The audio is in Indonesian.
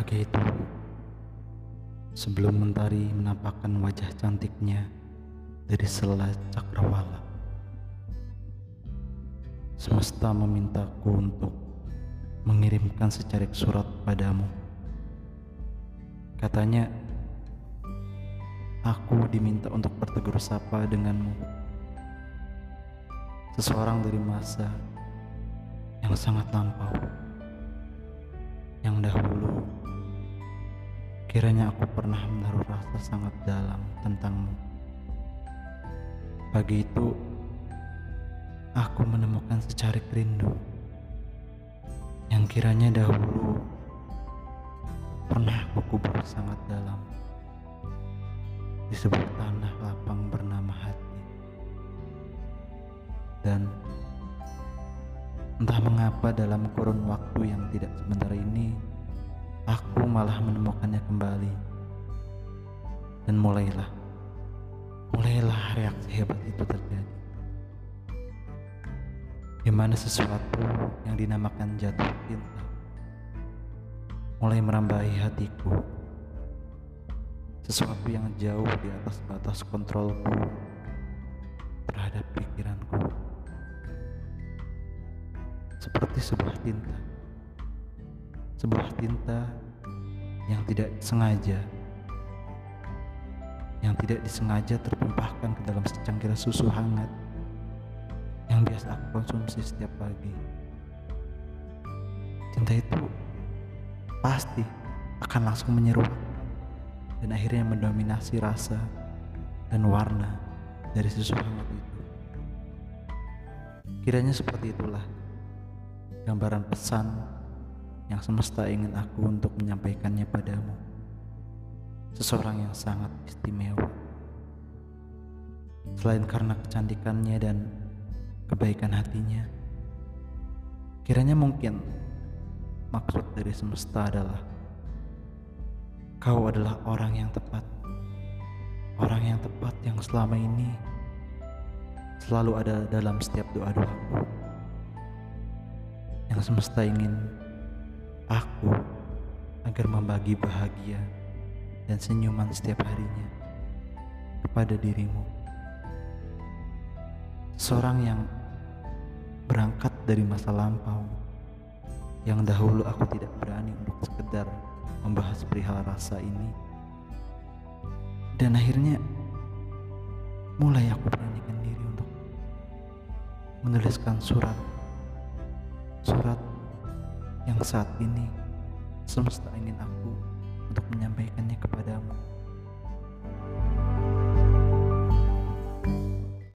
Pagi itu, sebelum mentari menampakkan wajah cantiknya dari sela cakrawala, semesta memintaku untuk mengirimkan secarik surat padamu. Katanya, aku diminta untuk bertegur sapa denganmu. Seseorang dari masa yang sangat lampau, yang dahulu Kiranya aku pernah menaruh rasa sangat dalam tentangmu. Pagi itu, aku menemukan secarik rindu yang kiranya dahulu pernah aku kubur sangat dalam di sebuah tanah lapang bernama hati. Dan entah mengapa dalam kurun waktu yang tidak sebentar ini, aku malah menemukannya kembali. Dan mulailah, mulailah reaksi hebat itu terjadi. Di mana sesuatu yang dinamakan jatuh cinta mulai merambahi hatiku. Sesuatu yang jauh di atas batas kontrolku terhadap pikiranku. Seperti sebuah tinta sebuah tinta yang tidak sengaja yang tidak disengaja tertumpahkan ke dalam secangkir susu hangat yang biasa aku konsumsi setiap pagi. Cinta itu pasti akan langsung menyeruak dan akhirnya mendominasi rasa dan warna dari susu hangat itu. Kiranya seperti itulah gambaran pesan yang semesta ingin aku untuk menyampaikannya padamu. Seseorang yang sangat istimewa. Selain karena kecantikannya dan kebaikan hatinya, kiranya mungkin maksud dari semesta adalah kau adalah orang yang tepat. Orang yang tepat yang selama ini selalu ada dalam setiap doa-doaku. Yang semesta ingin aku agar membagi bahagia dan senyuman setiap harinya kepada dirimu. Seorang yang berangkat dari masa lampau yang dahulu aku tidak berani untuk sekedar membahas perihal rasa ini dan akhirnya mulai aku beranikan diri untuk menuliskan surat surat yang saat ini semesta ingin aku untuk menyampaikannya kepadamu.